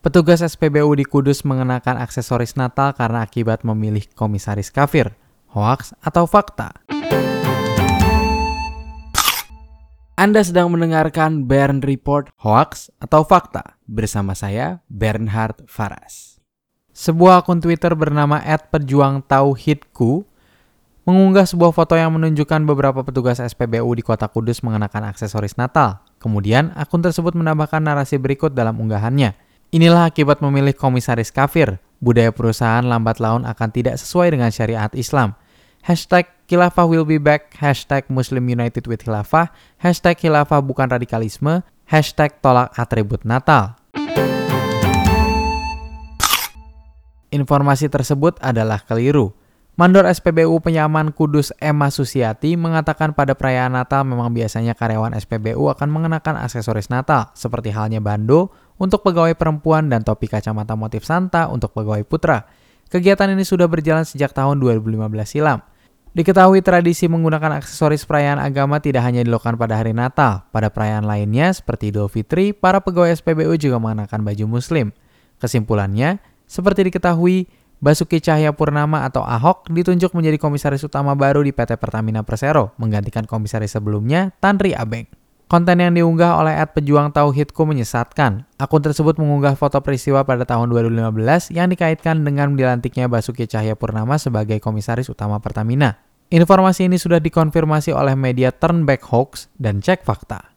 Petugas SPBU di Kudus mengenakan aksesoris Natal karena akibat memilih komisaris kafir. Hoax atau fakta? Anda sedang mendengarkan Bern Report Hoax atau Fakta bersama saya Bernhard Faras. Sebuah akun Twitter bernama @pejuangtauhidku mengunggah sebuah foto yang menunjukkan beberapa petugas SPBU di Kota Kudus mengenakan aksesoris Natal. Kemudian, akun tersebut menambahkan narasi berikut dalam unggahannya. Inilah akibat memilih komisaris kafir. Budaya perusahaan lambat laun akan tidak sesuai dengan syariat Islam. Hashtag Khilafah will be back, hashtag Muslim United with Khilafah, hashtag Khilafah bukan radikalisme, hashtag tolak atribut Natal. Informasi tersebut adalah keliru. Mandor SPBU Penyaman Kudus Emma Susiati mengatakan pada perayaan Natal memang biasanya karyawan SPBU akan mengenakan aksesoris Natal, seperti halnya bando, untuk pegawai perempuan dan topi kacamata motif Santa untuk pegawai putra. Kegiatan ini sudah berjalan sejak tahun 2015 silam. Diketahui tradisi menggunakan aksesoris perayaan agama tidak hanya dilakukan pada hari Natal. Pada perayaan lainnya seperti Idul Fitri, para pegawai SPBU juga mengenakan baju muslim. Kesimpulannya, seperti diketahui, Basuki Cahaya Purnama atau Ahok ditunjuk menjadi komisaris utama baru di PT Pertamina Persero, menggantikan komisaris sebelumnya, Tanri Abeng. Konten yang diunggah oleh ad pejuang Tauhidku menyesatkan. Akun tersebut mengunggah foto peristiwa pada tahun 2015 yang dikaitkan dengan dilantiknya Basuki Cahaya Purnama sebagai komisaris utama Pertamina. Informasi ini sudah dikonfirmasi oleh media Turnback Hoax dan Cek Fakta.